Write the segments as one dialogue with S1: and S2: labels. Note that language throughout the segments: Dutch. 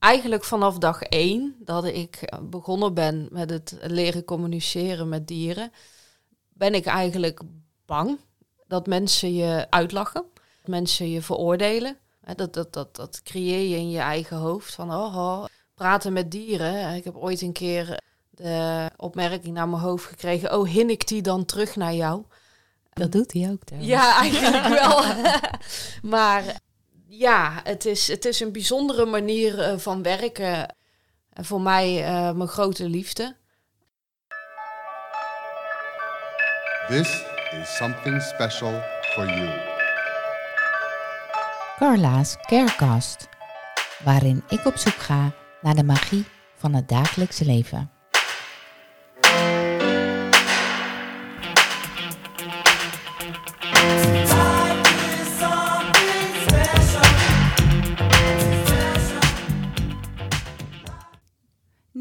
S1: eigenlijk vanaf dag één dat ik begonnen ben met het leren communiceren met dieren, ben ik eigenlijk bang dat mensen je uitlachen, dat mensen je veroordelen. Dat, dat, dat, dat creëer je in je eigen hoofd van oh, oh, praten met dieren. Ik heb ooit een keer de opmerking naar mijn hoofd gekregen, oh hin ik die dan terug naar jou?
S2: Dat doet hij ook. Trouwens.
S1: Ja, eigenlijk wel. maar ja, het is, het is een bijzondere manier uh, van werken. En voor mij uh, mijn grote liefde.
S3: This is something special for you.
S2: Carla's Carecast, waarin ik op zoek ga naar de magie van het dagelijkse leven.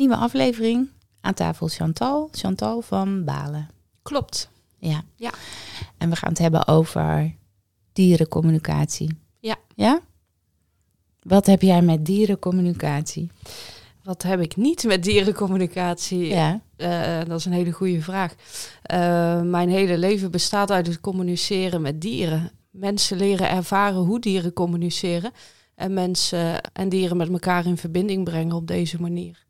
S2: Nieuwe aflevering. Aan tafel Chantal. Chantal van Balen.
S1: Klopt.
S2: Ja.
S1: Ja.
S2: En we gaan het hebben over dierencommunicatie.
S1: Ja.
S2: Ja? Wat heb jij met dierencommunicatie?
S1: Wat heb ik niet met dierencommunicatie?
S2: Ja.
S1: Uh, dat is een hele goede vraag. Uh, mijn hele leven bestaat uit het communiceren met dieren. Mensen leren ervaren hoe dieren communiceren. En mensen en dieren met elkaar in verbinding brengen op deze manier.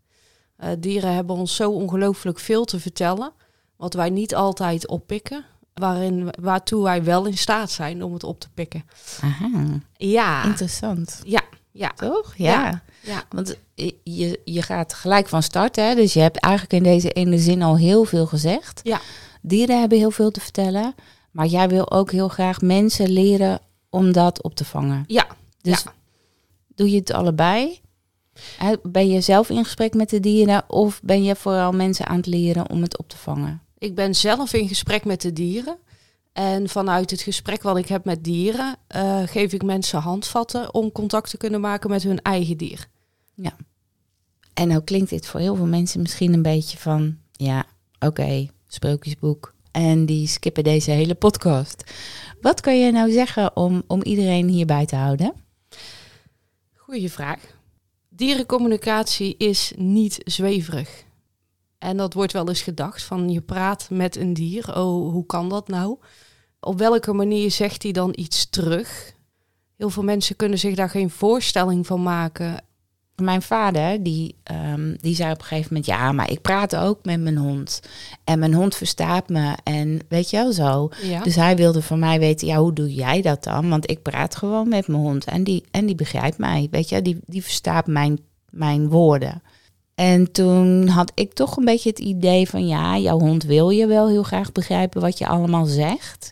S1: Uh, dieren hebben ons zo ongelooflijk veel te vertellen, wat wij niet altijd oppikken, waarin, waartoe wij wel in staat zijn om het op te pikken.
S2: Aha.
S1: Ja.
S2: Interessant.
S1: Ja. Ja.
S2: Toch? Ja.
S1: Ja. ja.
S2: Want je, je gaat gelijk van start, hè? dus je hebt eigenlijk in deze ene zin al heel veel gezegd.
S1: Ja.
S2: Dieren hebben heel veel te vertellen, maar jij wil ook heel graag mensen leren om dat op te vangen.
S1: Ja.
S2: Dus
S1: ja.
S2: doe je het allebei? Ben je zelf in gesprek met de dieren of ben je vooral mensen aan het leren om het op te vangen?
S1: Ik ben zelf in gesprek met de dieren. En vanuit het gesprek wat ik heb met dieren, uh, geef ik mensen handvatten om contact te kunnen maken met hun eigen dier.
S2: Ja. En nou klinkt dit voor heel veel mensen misschien een beetje van, ja, oké, okay, sprookjesboek. En die skippen deze hele podcast. Wat kan je nou zeggen om, om iedereen hierbij te houden?
S1: Goeie vraag. Dierencommunicatie is niet zweverig. En dat wordt wel eens gedacht van je praat met een dier. Oh, hoe kan dat nou? Op welke manier zegt hij dan iets terug? Heel veel mensen kunnen zich daar geen voorstelling van maken.
S2: Mijn vader, die, um, die zei op een gegeven moment... ja, maar ik praat ook met mijn hond. En mijn hond verstaat me. En weet je wel zo.
S1: Ja.
S2: Dus hij wilde van mij weten... ja, hoe doe jij dat dan? Want ik praat gewoon met mijn hond. En die, en die begrijpt mij, weet je. Die, die verstaat mijn, mijn woorden. En toen had ik toch een beetje het idee van... ja, jouw hond wil je wel heel graag begrijpen wat je allemaal zegt...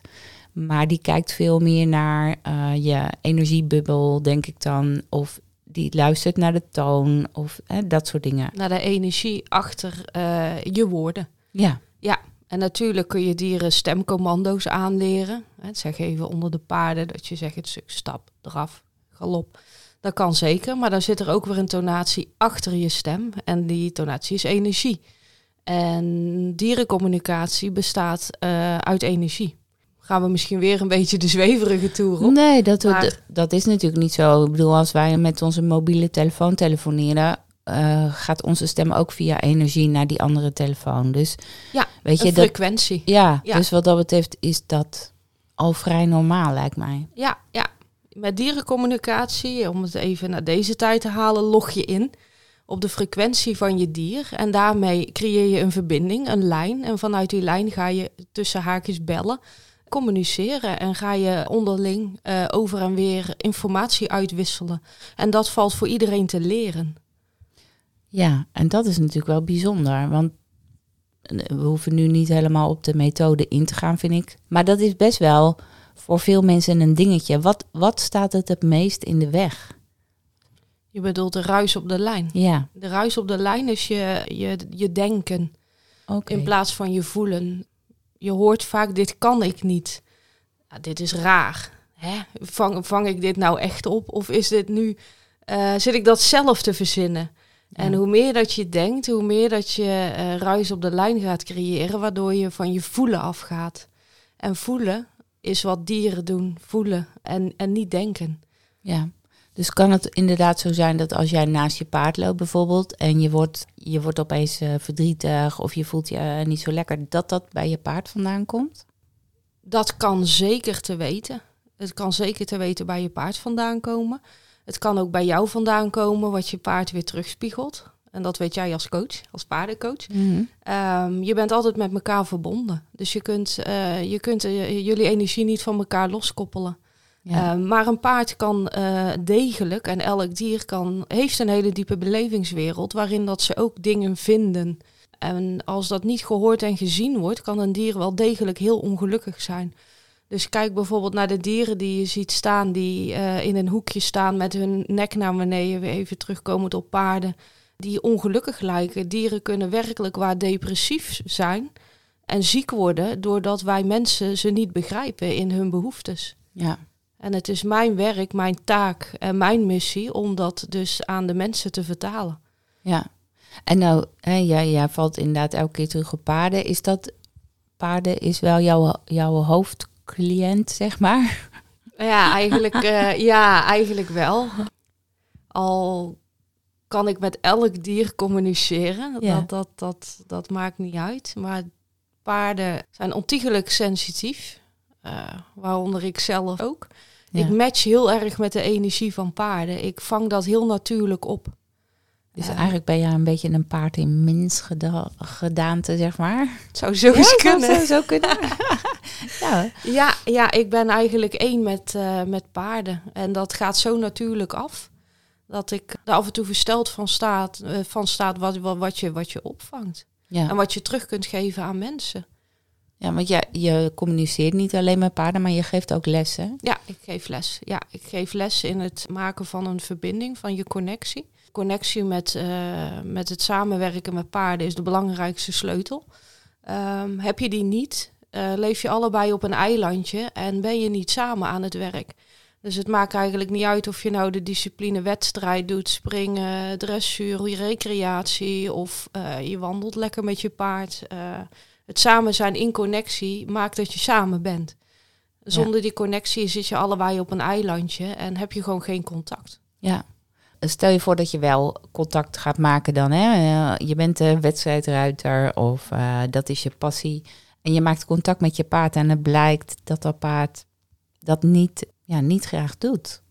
S2: Maar die kijkt veel meer naar uh, je energiebubbel, denk ik dan. Of die luistert naar de toon of hè, dat soort dingen.
S1: Naar de energie achter uh, je woorden.
S2: Ja.
S1: Ja, en natuurlijk kun je dieren stemcommando's aanleren. Hè, zeg even onder de paarden dat je zegt het stuk stap, draf, galop. Dat kan zeker, maar dan zit er ook weer een tonatie achter je stem. En die tonatie is energie. En dierencommunicatie bestaat uh, uit energie gaan we misschien weer een beetje de zweverige toer op.
S2: Nee, dat, maar... dat is natuurlijk niet zo. Ik bedoel, als wij met onze mobiele telefoon telefoneren, uh, gaat onze stem ook via energie naar die andere telefoon. Dus
S1: ja, weet je, frequentie.
S2: Dat, ja, ja, dus wat dat betreft is dat al vrij normaal, lijkt mij.
S1: Ja, ja. Met dierencommunicatie, om het even naar deze tijd te halen, log je in op de frequentie van je dier. En daarmee creëer je een verbinding, een lijn. En vanuit die lijn ga je tussen haakjes bellen communiceren en ga je onderling uh, over en weer informatie uitwisselen. En dat valt voor iedereen te leren.
S2: Ja, en dat is natuurlijk wel bijzonder, want we hoeven nu niet helemaal op de methode in te gaan, vind ik. Maar dat is best wel voor veel mensen een dingetje. Wat, wat staat het het meest in de weg?
S1: Je bedoelt de ruis op de lijn.
S2: Ja.
S1: De ruis op de lijn is je, je, je denken
S2: okay.
S1: in plaats van je voelen je hoort vaak, dit kan ik niet. Dit is raar. Hè? Vang, vang ik dit nou echt op? Of is dit nu, uh, zit ik dat zelf te verzinnen? Ja. En hoe meer dat je denkt, hoe meer dat je uh, ruis op de lijn gaat creëren, waardoor je van je voelen afgaat. En voelen is wat dieren doen, voelen en, en niet denken.
S2: Ja, Dus kan het inderdaad zo zijn dat als jij naast je paard loopt bijvoorbeeld en je wordt, je wordt opeens eh, verdrietig of je voelt je eh, niet zo lekker, dat dat bij je paard vandaan komt?
S1: Dat kan zeker te weten. Het kan zeker te weten bij je paard vandaan komen. Het kan ook bij jou vandaan komen, wat je paard weer terugspiegelt. En dat weet jij als coach, als paardencoach. Ehm, je bent altijd met elkaar verbonden. Dus je kunt, eh, je kunt jullie energie niet van elkaar loskoppelen.
S2: Ja.
S1: Ehm, maar een paard kan eh, degelijk, en elk dier kan, heeft een hele diepe belevingswereld, waarin dat ze ook dingen vinden. En als dat niet gehoord en gezien wordt, kan een dier wel degelijk heel ongelukkig zijn. Dus kijk bijvoorbeeld naar de dieren die je ziet staan, die eh, in een hoekje staan met hun nek naar beneden, weer even terugkomend op paarden, die ongelukkig lijken. Dieren kunnen werkelijk waar depressief zijn en ziek worden doordat wij mensen ze niet begrijpen in hun behoeftes.
S2: ja.
S1: En het is mijn werk, mijn taak en mijn missie om dat dus aan de mensen te vertalen.
S2: Ja, en nou, hè, jij, jij valt inderdaad elke keer terug op paarden. Is dat, paarden is wel jouw, jouw hoofdcliënt, zeg maar?
S1: Ja, eigenlijk, eh, ja, eigenlijk wel. Al kan ik met elk dier communiceren,
S2: Ja.
S1: dat, dat, dat, dat maakt niet uit. Maar paarden zijn ontiegelijk sensitief, waaronder ik zelf ook.
S2: Ja.
S1: Ik match heel erg met de energie van paarden. Ik vang dat heel natuurlijk op.
S2: Dus
S1: Ja.
S2: eigenlijk ben je een beetje een paard in mens geda- gedaante, zeg maar.
S1: Het zou zo eens kunnen.
S2: Zou zo kunnen. ja,
S1: Ja, ja, ik ben eigenlijk één met, eh, met paarden. En dat gaat zo natuurlijk af. Dat ik er af en toe versteld van staat, eh, van staat wat, wat, wat, je, wat je opvangt.
S2: ja.
S1: En wat je terug kunt geven aan mensen.
S2: Ja, want je, je communiceert niet alleen met paarden, maar je geeft ook lessen.
S1: Ja, ik geef les. Ja, ik geef les in het maken van een verbinding, van je connectie. Connectie met, eh, met het samenwerken met paarden is de belangrijkste sleutel. Ehm, heb je die niet, eh, leef je allebei op een eilandje en ben je niet samen aan het werk. Dus het maakt eigenlijk niet uit of je nou de discipline wedstrijd doet, springen, dressuur, recreatie of eh, je wandelt lekker met je paard. Eh, het samen zijn in connectie maakt dat je samen bent. Zonder die connectie zit je allebei op een eilandje en heb je gewoon geen contact.
S2: Ja. Stel je voor dat je wel contact gaat maken dan. Hè? Eh, Je bent een wedstrijdruiter of eh, dat is je passie. En je maakt contact met je paard en het blijkt dat dat paard dat niet, ja, niet graag doet.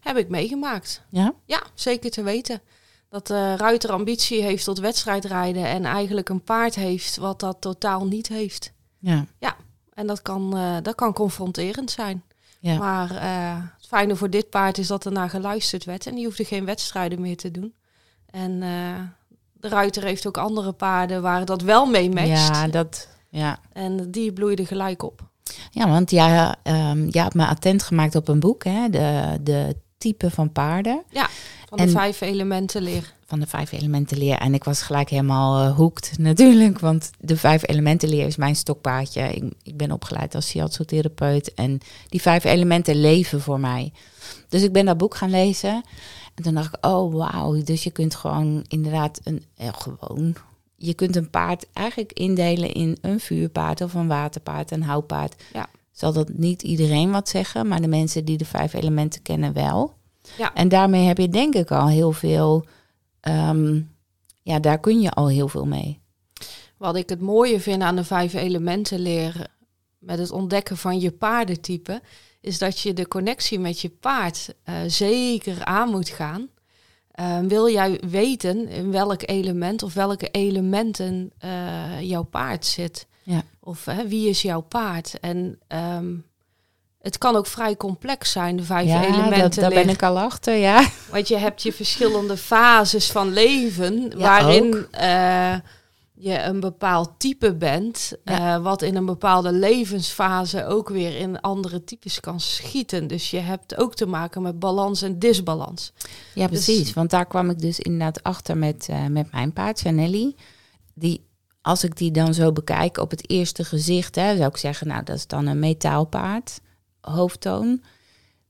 S1: Heb ik meegemaakt.
S2: Ja?
S1: Ja, zeker te weten. Dat de ruiter ambitie heeft tot wedstrijdrijden en eigenlijk een paard heeft wat dat totaal niet heeft.
S2: Ja.
S1: En dat kan, eh, dat kan confronterend zijn.
S2: Ja.
S1: Maar eh, het fijne voor dit paard is dat er naar geluisterd werd en die hoefde geen wedstrijden meer te doen. En eh, de ruiter heeft ook andere paarden waar dat wel mee matcht.
S2: Ja, dat, ja.
S1: En die bloeide gelijk op.
S2: ja, want jij, ehm jij hebt me attent gemaakt op een boek, hè? De, de type van paarden.
S1: Van de
S2: En-
S1: vijf elementen leer.
S2: van de vijf elementen leer. En ik was gelijk helemaal eh, hoekt natuurlijk. Want de vijf elementen leer is mijn stokpaardje. Ik, ik ben opgeleid als shiatsu-therapeut. En die vijf elementen leven voor mij. Dus ik ben dat boek gaan lezen. En toen dacht ik, oh wauw. Dus je kunt gewoon inderdaad een... eh, gewoon... Je kunt een paard eigenlijk indelen in een vuurpaard of een waterpaard, een houtpaard.
S1: Ja.
S2: Zal dat niet iedereen wat zeggen, maar de mensen die de vijf elementen kennen wel.
S1: Ja.
S2: En daarmee heb je denk ik al heel veel Ehm, ja, daar kun je al heel veel mee.
S1: Wat ik het mooie vind aan de vijf elementen leren met het ontdekken van je paardentype, is dat je de connectie met je paard eh, zeker aan moet gaan. Eh, wil jij weten in welk element of welke elementen eh, jouw paard zit?
S2: Ja.
S1: Of wie is jouw paard? En ehm, het kan ook vrij complex zijn, de vijf
S2: ja,
S1: elementen.
S2: dat, daar ben ik al achter, ja.
S1: Want je hebt je verschillende fases van leven,
S2: Ja,
S1: waarin eh, je een bepaald type bent,
S2: Ja.
S1: eh, wat in een bepaalde levensfase ook weer in andere types kan schieten. Dus je hebt ook te maken met balans en disbalans.
S2: Ja,
S1: Dus-
S2: precies. Want daar kwam ik dus inderdaad achter met, eh, met mijn paard, Chanelli. Die, als ik die dan zo bekijk op het eerste gezicht, hè, zou ik zeggen, nou, dat is dan een metaalpaard, hoofdtoon.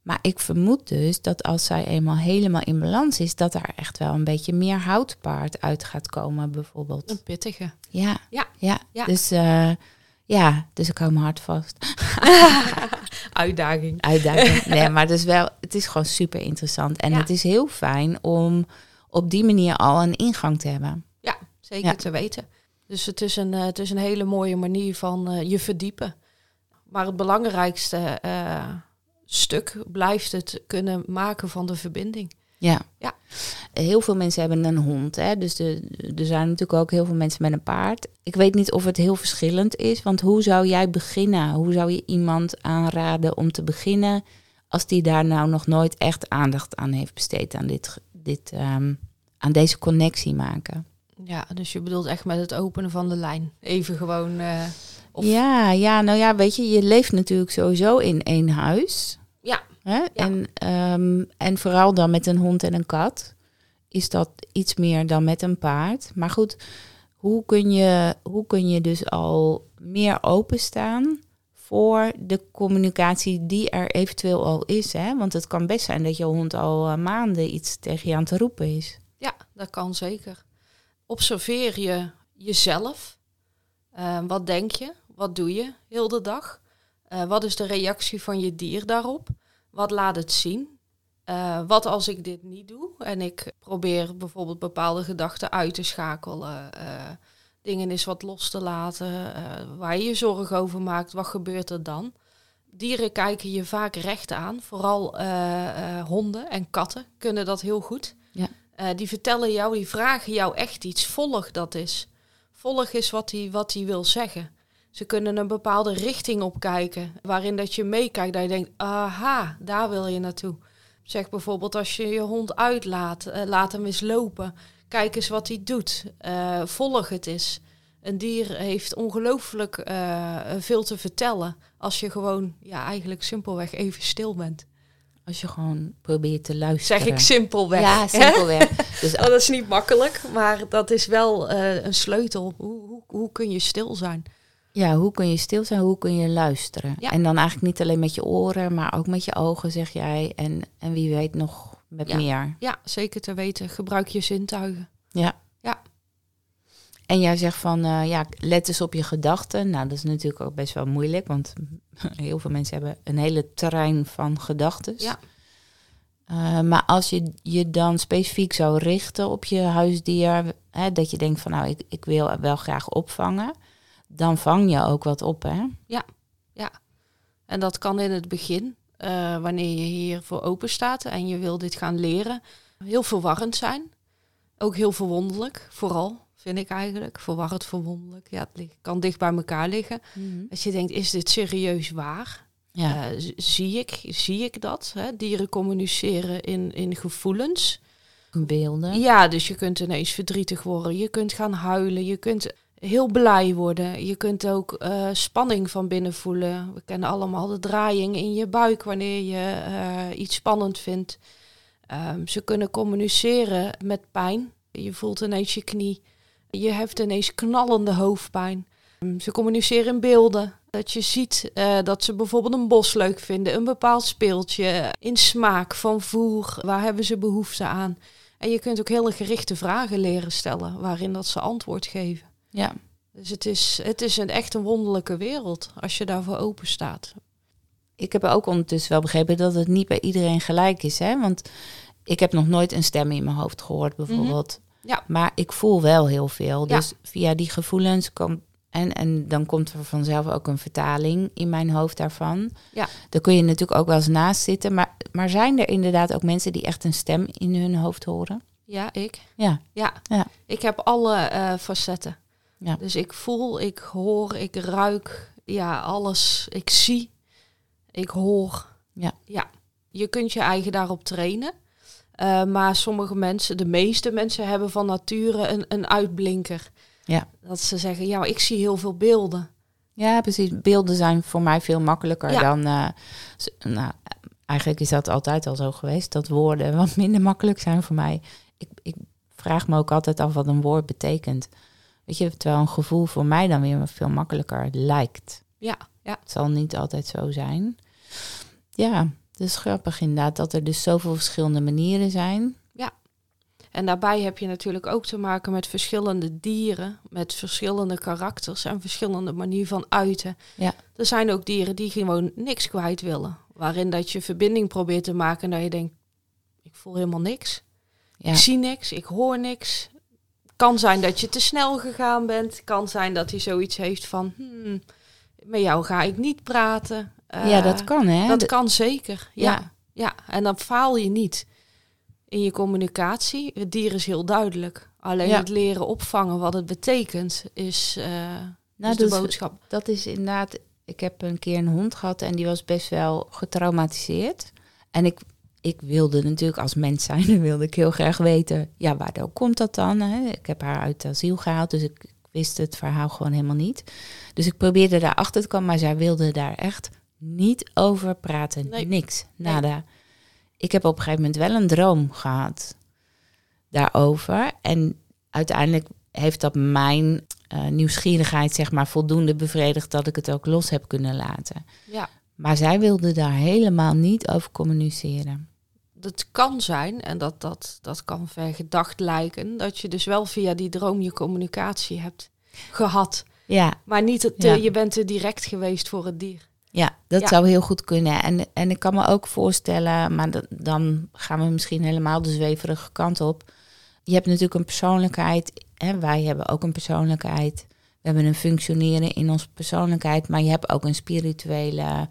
S2: Maar ik vermoed dus dat als zij eenmaal helemaal in balans is, dat daar echt wel een beetje meer houtpaard uit gaat komen, bijvoorbeeld.
S1: Een pittige.
S2: Ja,
S1: Ja,
S2: ja.
S1: ja.
S2: Dus, eh, ja, dus ik hou mijn hart vast.
S1: Uitdaging.
S2: uitdaging. Nee, maar het is wel, het is gewoon super interessant. En
S1: Ja.
S2: het is heel fijn om op die manier al een ingang te hebben.
S1: Ja, zeker
S2: Ja.
S1: te weten. Dus het is een, eh, het is een hele mooie manier van eh, je verdiepen. Maar het belangrijkste eh, stuk blijft het kunnen maken van de verbinding.
S2: Ja.
S1: Ja.
S2: Heel veel mensen hebben een hond. Hè? Dus de, er zijn natuurlijk ook heel veel mensen met een paard. Ik weet niet of het heel verschillend is. Want hoe zou jij beginnen? Hoe zou je iemand aanraden om te beginnen... als die daar nou nog nooit echt aandacht aan heeft besteed... aan, dit, dit, ehm, aan deze connectie maken?
S1: Ja, dus je bedoelt echt met het openen van de lijn. Even gewoon. eh, of-
S2: Ja, ja, nou ja, weet je, je leeft natuurlijk sowieso in één huis.
S1: Ja.
S2: Hè? En, ehm, en vooral dan met een hond en een kat is dat iets meer dan met een paard. Maar goed, hoe kun je, hoe kun je dus al meer openstaan voor de communicatie die er eventueel al is? Hè? Want het kan best zijn dat je hond al eh, maanden iets tegen je aan te roepen is.
S1: Ja, dat kan zeker. Observeer je jezelf. Eh, wat denk je? Wat doe je heel de dag? Eh, wat is de reactie van je dier daarop? Wat laat het zien? Eh, wat als ik dit niet doe en ik probeer bijvoorbeeld bepaalde gedachten uit te schakelen, eh, dingen eens wat los te laten, waar je je zorgen over maakt, wat gebeurt er dan? Dieren kijken je vaak recht aan, vooral honden en katten kunnen dat heel goed.
S2: Ja.
S1: Die vertellen jou, die vragen jou echt iets. Volg dat is. Volg is wat hij wat die wil zeggen. Ze kunnen een bepaalde richting opkijken, waarin dat je meekijkt, dat je denkt, aha, daar wil je naartoe. Zeg bijvoorbeeld als je je hond uitlaat, eh, laat hem eens lopen. Kijk eens wat hij doet. Eh, volg het eens. Een dier heeft ongelooflijk eh, veel te vertellen als je gewoon, ja, eigenlijk simpelweg even stil bent.
S2: Als je gewoon probeert te luisteren.
S1: Zeg ik simpelweg.
S2: Ja, simpelweg. dus
S1: Oh, dat is niet makkelijk, maar dat is wel een sleutel. Hoe, hoe, hoe kun je stil zijn?
S2: Ja, hoe kun je stil zijn, hoe kun je luisteren?
S1: Ja.
S2: En dan eigenlijk niet alleen met je oren, maar ook met je ogen, zeg jij. En, en wie weet nog met
S1: Ja.
S2: meer.
S1: Ja, zeker te weten. Gebruik je zintuigen.
S2: Ja.
S1: Ja.
S2: En jij zegt van, eh, ja, let eens op je gedachten. Nou, dat is natuurlijk ook best wel moeilijk, want heel veel mensen hebben een hele terrein van gedachten.
S1: Ja.
S2: Eh, maar als je je dan specifiek zou richten op je huisdier, hè, dat je denkt van, nou, ik, ik wil wel graag opvangen, dan vang je ook wat op, hè?
S1: En dat kan in het begin, eh, wanneer je hiervoor open staat en je wil dit gaan leren, heel verwarrend zijn. Ook heel verwonderlijk, vooral, vind ik eigenlijk. Verwarrend, verwonderlijk. Ja, het kan dicht bij elkaar liggen. Dat je denkt, is dit serieus waar?
S2: Ja.
S1: Eh, zie, ik, zie ik dat? Hè? Dieren communiceren in, in gevoelens.
S2: beelden.
S1: Ja, dus je kunt ineens verdrietig worden. Je kunt gaan huilen. Je kunt heel blij worden. Je kunt ook eh, spanning van binnen voelen. We kennen allemaal de draaiing in je buik wanneer je eh, iets spannend vindt. Ehm, ze kunnen communiceren met pijn. Je voelt ineens je knie. Je hebt ineens knallende hoofdpijn. Ehm, Ze communiceren in beelden. Dat je ziet eh, dat ze bijvoorbeeld een bos leuk vinden, een bepaald speeltje, in smaak van voer. Waar hebben ze behoefte aan? En je kunt ook hele gerichte vragen leren stellen, waarin dat ze antwoord geven.
S2: Ja.
S1: Dus het is, het is een echt een wonderlijke wereld als je daarvoor open staat.
S2: Ik heb ook ondertussen wel begrepen dat het niet bij iedereen gelijk is. Hè? Want ik heb nog nooit een stem in mijn hoofd gehoord, bijvoorbeeld.
S1: Ja.
S2: Maar ik voel wel heel veel.
S1: Ja.
S2: Dus via die gevoelens kan. En, en dan komt er vanzelf ook een vertaling in mijn hoofd daarvan.
S1: Ja.
S2: Daar kun je natuurlijk ook wel eens naast zitten. Maar, maar zijn er inderdaad ook mensen die echt een stem in hun hoofd horen?
S1: Ja, ik.
S2: Ja.
S1: Ja,
S2: Ja.
S1: ik heb alle eh, facetten.
S2: Ja.
S1: Dus ik voel, ik hoor, ik ruik, ja, alles. Ik zie, ik hoor.
S2: Ja.
S1: ja. Je kunt je eigen daarop trainen. Eh, maar sommige mensen, de meeste mensen hebben van nature een, een uitblinker.
S2: Ja.
S1: Dat ze zeggen, ja, ik zie heel veel beelden.
S2: Ja, precies. Beelden zijn voor mij veel makkelijker
S1: Ja.
S2: dan. eh, nou, eigenlijk is dat altijd al zo geweest. Dat woorden wat minder makkelijk zijn voor mij. Ik, ik vraag me ook altijd af wat een woord betekent. Weet je, terwijl een gevoel voor mij dan weer veel makkelijker lijkt.
S1: Ja, ja.
S2: Het zal niet altijd zo zijn. Ja, het is grappig inderdaad dat er dus zoveel verschillende manieren zijn.
S1: En daarbij heb je natuurlijk ook te maken met verschillende dieren, met verschillende karakters en verschillende manieren van uiten.
S2: Ja.
S1: Er zijn ook dieren die gewoon niks kwijt willen, waarin dat je verbinding probeert te maken en dat je denkt, ik voel helemaal niks,
S2: Ja.
S1: ik zie niks, ik hoor niks. Kan zijn dat je te snel gegaan bent, kan zijn dat hij zoiets heeft van, hmm, met jou ga ik niet praten.
S2: ja,
S1: Eh,
S2: dat kan hè.
S1: dat kan zeker, ja.
S2: Ja.
S1: ja. en dan faal je niet in je communicatie. Het dier is heel duidelijk. Alleen
S2: Ja.
S1: het leren opvangen wat het betekent is,
S2: Nou,
S1: is de
S2: dat-
S1: boodschap.
S2: Dat is inderdaad. Ik heb een keer een hond gehad en die was best wel getraumatiseerd. En ik, ik wilde natuurlijk als mens zijn, wilde ik heel graag weten, ja, waardoor komt dat dan? Hè? Ik heb haar uit asiel gehaald, dus ik wist het verhaal gewoon helemaal niet. Dus ik probeerde daar achter te komen, maar zij wilde daar echt niet over praten.
S1: Nee.
S2: Niks,
S1: Nee.
S2: nada. Ik heb op een gegeven moment wel een droom gehad daarover. En uiteindelijk heeft dat mijn eh, nieuwsgierigheid zeg maar voldoende bevredigd dat ik het ook los heb kunnen laten.
S1: Ja,
S2: Maar zij wilde daar helemaal niet over communiceren.
S1: Dat kan zijn, en dat, dat, dat kan vergedacht lijken, dat je dus wel via die droom je communicatie hebt gehad.
S2: Ja,
S1: Maar niet te,
S2: Ja.
S1: je bent te direct geweest voor het dier.
S2: ja dat
S1: Ja.
S2: zou heel goed kunnen. En, en ik kan me ook voorstellen, maar dat- dan gaan we misschien helemaal de zweverige kant op. Je hebt natuurlijk een persoonlijkheid. Hè, wij hebben ook een persoonlijkheid. We hebben een functioneren in onze persoonlijkheid. Maar je hebt ook een spirituele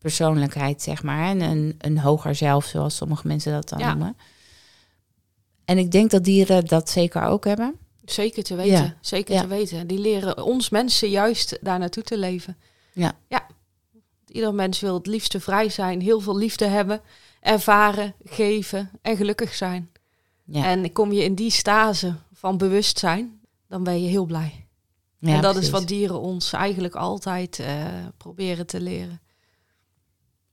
S2: persoonlijkheid, zeg maar. En een, een hoger zelf, zoals sommige mensen dat dan
S1: Ja.
S2: noemen. En ik denk dat dieren dat zeker ook hebben.
S1: Zeker te weten,
S2: Ja.
S1: zeker
S2: Ja.
S1: te weten. Die leren ons mensen juist daar naartoe te leven.
S2: Ja.
S1: Ja. Ieder mens wil het liefste vrij zijn, heel veel liefde hebben, ervaren, geven en gelukkig zijn.
S2: Ja.
S1: En kom je in die stase van bewustzijn, dan ben je heel blij.
S2: Ja,
S1: en dat
S2: precies.
S1: is wat dieren ons eigenlijk altijd eh, proberen te leren.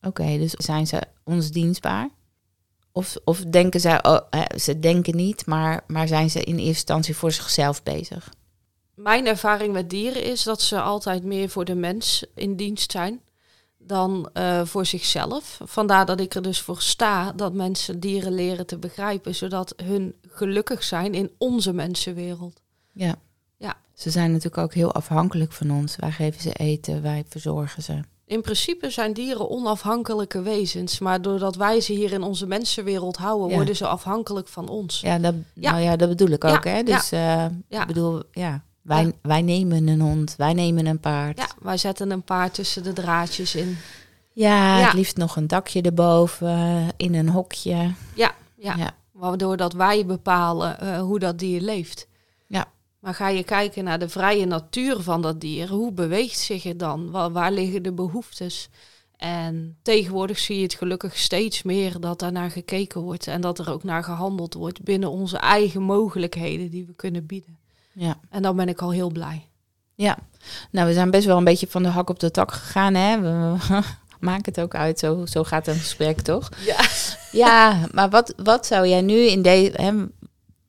S2: Oké, dus zijn ze ons dienstbaar? Of, of denken zij, oh, ze denken niet, maar, maar zijn ze in eerste instantie voor zichzelf bezig?
S1: Mijn ervaring met dieren is dat ze altijd meer voor de mens in dienst zijn dan eh, voor zichzelf. Vandaar dat ik er dus voor sta dat mensen dieren leren te begrijpen, zodat hun gelukkig zijn in onze mensenwereld.
S2: Ja.
S1: Ja.
S2: Ze zijn natuurlijk ook heel afhankelijk van ons. Wij geven ze eten, wij verzorgen ze.
S1: In principe zijn dieren onafhankelijke wezens, maar doordat wij ze hier in onze mensenwereld houden,
S2: Ja.
S1: worden ze afhankelijk van ons.
S2: Ja, dat,
S1: Ja.
S2: Nou ja, dat bedoel ik ook.
S1: Ja,
S2: Hè? Dus eh, ik bedoel, ja, wij, wij nemen een hond, wij nemen een paard.
S1: Ja, wij zetten een paar tussen de draadjes in.
S2: Ja, het liefst nog een dakje erboven, in een hokje.
S1: Ja, ja.
S2: Ja.
S1: waardoor dat wij bepalen eh, hoe dat dier leeft. Maar ga je kijken naar de vrije natuur van dat dier, hoe beweegt zich het dan? Waar, waar liggen de behoeftes? En tegenwoordig zie je het gelukkig steeds meer dat daarnaar gekeken wordt en dat er ook naar gehandeld wordt binnen onze eigen mogelijkheden die we kunnen bieden.
S2: Ja.
S1: En dan ben ik al heel blij.
S2: Ja, nou, we zijn best wel een beetje van de hak op de tak gegaan. Hè? We maken het ook uit, zo, zo gaat een gesprek toch?
S1: Ja.
S2: Ja, maar wat, wat zou jij nu in deze.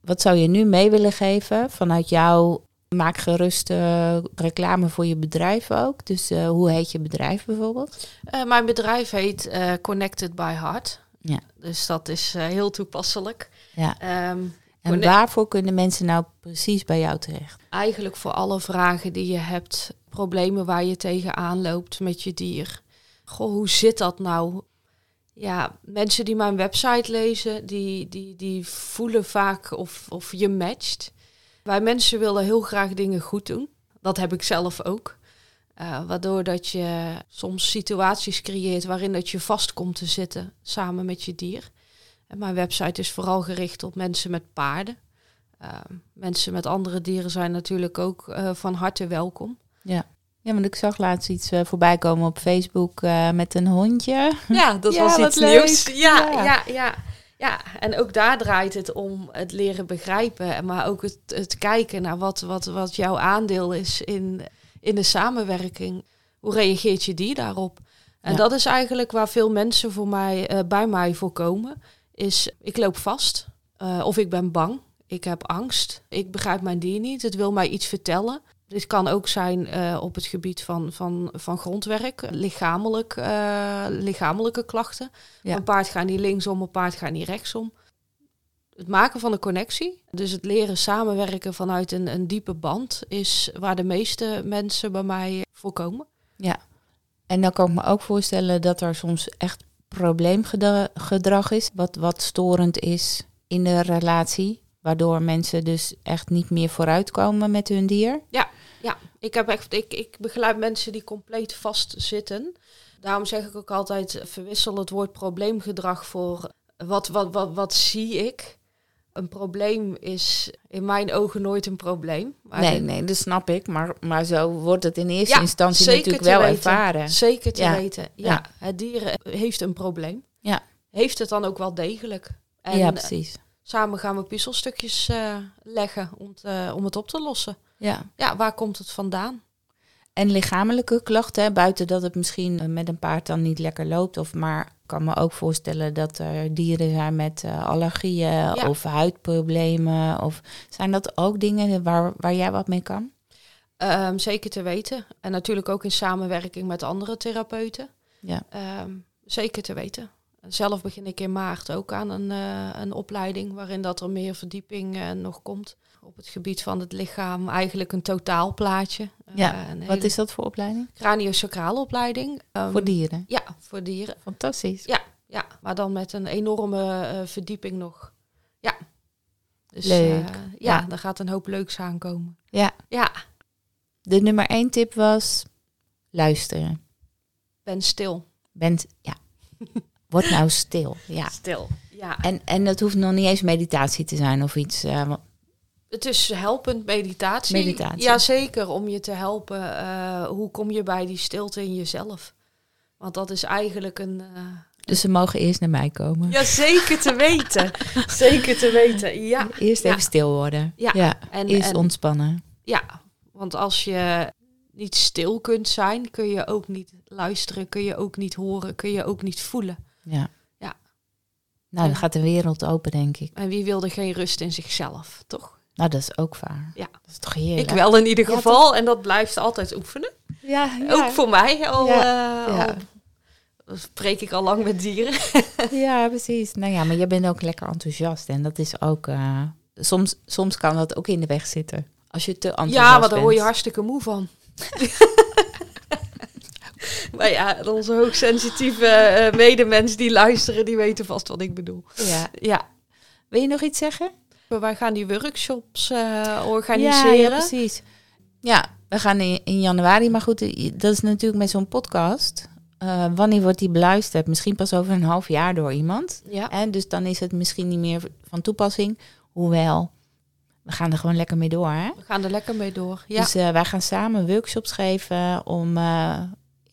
S2: Wat zou je nu mee willen geven vanuit jou? Maak gerust eh, reclame voor je bedrijf ook. Dus eh, hoe heet je bedrijf bijvoorbeeld?
S1: Eh, mijn bedrijf heet Connected by Heart.
S2: Ja.
S1: Dus dat is heel toepasselijk.
S2: Ja.
S1: Ehm,
S2: En waarvoor kunnen mensen nou precies bij jou terecht?
S1: Eigenlijk voor alle vragen die je hebt, problemen waar je tegenaan loopt met je dier. Goh, hoe zit dat nou? Ja, mensen die mijn website lezen, die, die, die voelen vaak of, of je matcht. Wij mensen willen heel graag dingen goed doen. Dat heb ik zelf ook. Eh, waardoor dat je soms situaties creëert waarin dat je vast komt te zitten samen met je dier. En mijn website is vooral gericht op mensen met paarden. Uh, mensen met andere dieren zijn natuurlijk ook uh, van harte welkom.
S2: Ja. Ja, want ik zag laatst iets uh, voorbij komen op Facebook uh, met een hondje.
S1: Ja, dat
S2: ja,
S1: was iets nieuws. Ja, ja, ja, ja. Ja, en ook daar draait het om het leren begrijpen, maar ook het, het kijken naar wat, wat, wat jouw aandeel is in, in de samenwerking. Hoe reageert je die daarop? En
S2: Ja.
S1: dat is eigenlijk waar veel mensen voor mij, uh, bij mij voorkomen. Is ik loop vast of ik ben bang. Ik heb angst. Ik begrijp mijn dier niet. Het wil mij iets vertellen. Dit kan ook zijn uh, op het gebied van, van, van grondwerk, lichamelijk, uh, lichamelijke klachten.
S2: Ja.
S1: Een paard gaat niet linksom, een paard gaat niet rechtsom. Het maken van een connectie, dus het leren samenwerken vanuit een, een diepe band, is waar de meeste mensen bij mij voor komen.
S2: Ja. En dan kan ik me ook voorstellen dat er soms echt probleemgedrag is, wat, wat storend is in de relatie, waardoor mensen dus echt niet meer vooruitkomen met hun dier.
S1: Ja, ja. Ik, heb echt, ik, ik begeleid mensen die compleet vastzitten. Daarom zeg ik ook altijd, verwissel het woord probleemgedrag voor wat, wat, wat, wat zie ik. Een probleem is in mijn ogen nooit een probleem.
S2: Nee, nee, dat snap ik. Maar, maar zo wordt het in eerste
S1: Ja,
S2: instantie natuurlijk wel
S1: weten.
S2: ervaren.
S1: Zeker te
S2: Ja.
S1: weten. Ja,
S2: Ja.
S1: het dier heeft een probleem.
S2: Ja.
S1: Heeft het dan ook wel degelijk. En
S2: ja,
S1: eh,
S2: precies.
S1: samen gaan we puzzelstukjes eh, leggen om, te- om het op te lossen.
S2: Ja.
S1: Ja, waar komt het vandaan?
S2: En lichamelijke klachten, buiten dat het misschien eh, met een paard dan niet lekker loopt. Of maar ik kan me ook voorstellen dat er dieren zijn met eh, allergieën of huidproblemen. Of zijn dat ook dingen waar, waar jij wat mee kan?
S1: Ehm, zeker te weten. En natuurlijk ook in samenwerking met andere therapeuten.
S2: Ja.
S1: Ehm, zeker te weten. Zelf begin ik in maart ook aan een, eh, een opleiding waarin dat er meer verdieping eh, nog komt op het gebied van het lichaam. Eigenlijk een totaalplaatje.
S2: Ja,
S1: Eh, een
S2: Wat
S1: hele
S2: is dat voor opleiding?
S1: craniosacrale opleiding. Ehm,
S2: voor dieren.
S1: Ja, voor dieren.
S2: Fantastisch.
S1: Ja, ja, maar dan met een enorme verdieping nog. Ja. Dus,
S2: Leuk.
S1: ja,
S2: Ja.
S1: daar gaat een hoop leuks aankomen.
S2: Ja.
S1: Ja,
S2: De nummer één tip was luisteren.
S1: ben stil.
S2: Bent, ja. Word nou stil. Ja.
S1: Stil. Ja.
S2: En, en dat hoeft nog niet eens meditatie te zijn of iets. eh,
S1: Het is helpend meditatie.
S2: Meditatie.
S1: Jazeker, om je te helpen. eh, hoe kom je bij die stilte in jezelf? Want dat is eigenlijk een... eh,
S2: dus ze mogen eerst naar mij komen.
S1: Ja, zeker te weten. zeker te weten, ja.
S2: Eerst
S1: Ja.
S2: even stil worden.
S1: Ja. En,
S2: Eerst
S1: en,
S2: ontspannen.
S1: ja, want als je niet stil kunt zijn, kun je ook niet luisteren, kun je ook niet horen, kun je ook niet voelen.
S2: Ja.
S1: Ja.
S2: Nou, dan
S1: Ja.
S2: gaat de wereld open, denk ik.
S1: En wie wilde geen rust in zichzelf, toch?
S2: Nou, dat is ook waar.
S1: Ja.
S2: Dat is toch heerlijk?
S1: Ik wel in ieder
S2: Ja,
S1: geval. en dat blijft altijd oefenen.
S2: Ja,
S1: Ook voor mij. Al,
S2: Ja.
S1: eh,
S2: Ja.
S1: al spreek ik al lang met dieren.
S2: Ja, precies. Nou ja, maar je bent ook lekker enthousiast. En dat is ook... eh, soms, soms kan dat ook in de weg zitten. Als je te enthousiast
S1: Ja, maar daar word je
S2: bent.
S1: hartstikke moe van. maar ja, onze hoogsensitieve eh, medemens die luisteren, die weten vast wat ik bedoel.
S2: Ja.
S1: Ja,
S2: Wil je nog iets zeggen?
S1: wij gaan die workshops eh, organiseren.
S2: ja, precies. Ja, we gaan in, in januari. Maar goed, eh, dat is natuurlijk met zo'n podcast. Eh, wanneer wordt die beluisterd? Misschien pas over een half jaar door iemand.
S1: Ja.
S2: En dus dan is het misschien niet meer van toepassing. Hoewel, we gaan er gewoon lekker mee door. Hè?
S1: We gaan er lekker mee door. Ja,
S2: Dus eh, wij gaan samen workshops geven om, eh,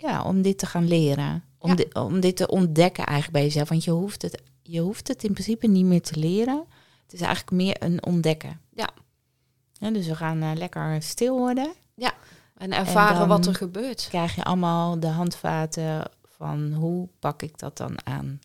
S2: ja, om dit te gaan leren. Om,
S1: Ja.
S2: di- om dit te ontdekken eigenlijk bij jezelf. Want je hoeft, het, je hoeft het in principe niet meer te leren. Het is eigenlijk meer een ontdekken.
S1: Ja.
S2: Ja, dus we gaan eh, lekker stil worden.
S1: en ervaren wat er gebeurt.
S2: Krijg je allemaal de handvaten van hoe pak ik dat dan aan.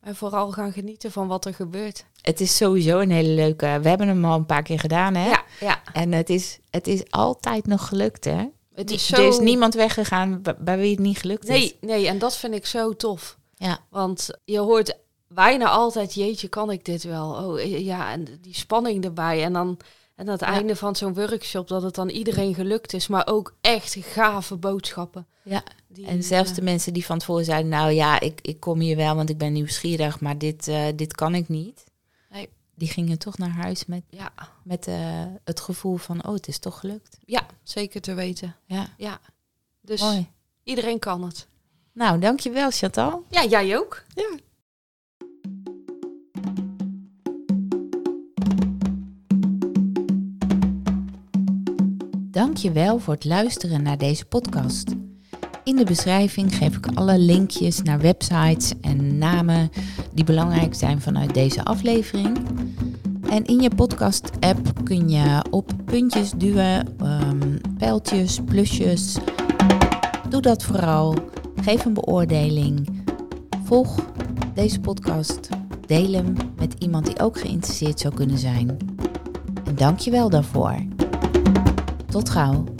S1: En vooral gaan genieten van wat er gebeurt.
S2: Het is sowieso een hele leuke... We hebben hem al een paar keer gedaan, hè?
S1: Ja, ja.
S2: En het is, het is altijd nog gelukt, hè?
S1: Het is
S2: Er
S1: zo...
S2: is niemand weggegaan bij, wie het niet gelukt is.
S1: Nee, nee, en dat vind ik zo tof.
S2: Ja.
S1: Want je hoort bijna altijd, jeetje, kan ik dit wel? Oh, eh, ja, en die spanning erbij. En dan en aan het
S2: Ja.
S1: einde van zo'n workshop dat het dan iedereen gelukt is. Maar ook echt gave boodschappen.
S2: Ja.
S1: Die,
S2: En zelfs de mensen die van tevoren zeiden, nou ja, ik, ik kom hier wel, want ik ben nieuwsgierig, maar dit, eh, dit kan ik niet. Die gingen toch naar huis met,
S1: ja,
S2: met eh, het gevoel van, oh, het is toch gelukt.
S1: ja, zeker te weten.
S2: Ja,
S1: Ja. Dus
S2: mooi.
S1: iedereen kan het.
S2: Nou, dankjewel Chantal.
S1: Ja, jij ook.
S2: Ja. Dankjewel voor het luisteren naar deze podcast. In de beschrijving geef ik alle linkjes naar websites en namen die belangrijk zijn vanuit deze aflevering. En in je podcast-app kun je op puntjes duwen, ehm, pijltjes, plusjes. Doe dat vooral. Geef een beoordeling. Volg deze podcast. Deel hem met iemand die ook geïnteresseerd zou kunnen zijn. En dank je wel daarvoor. Tot gauw.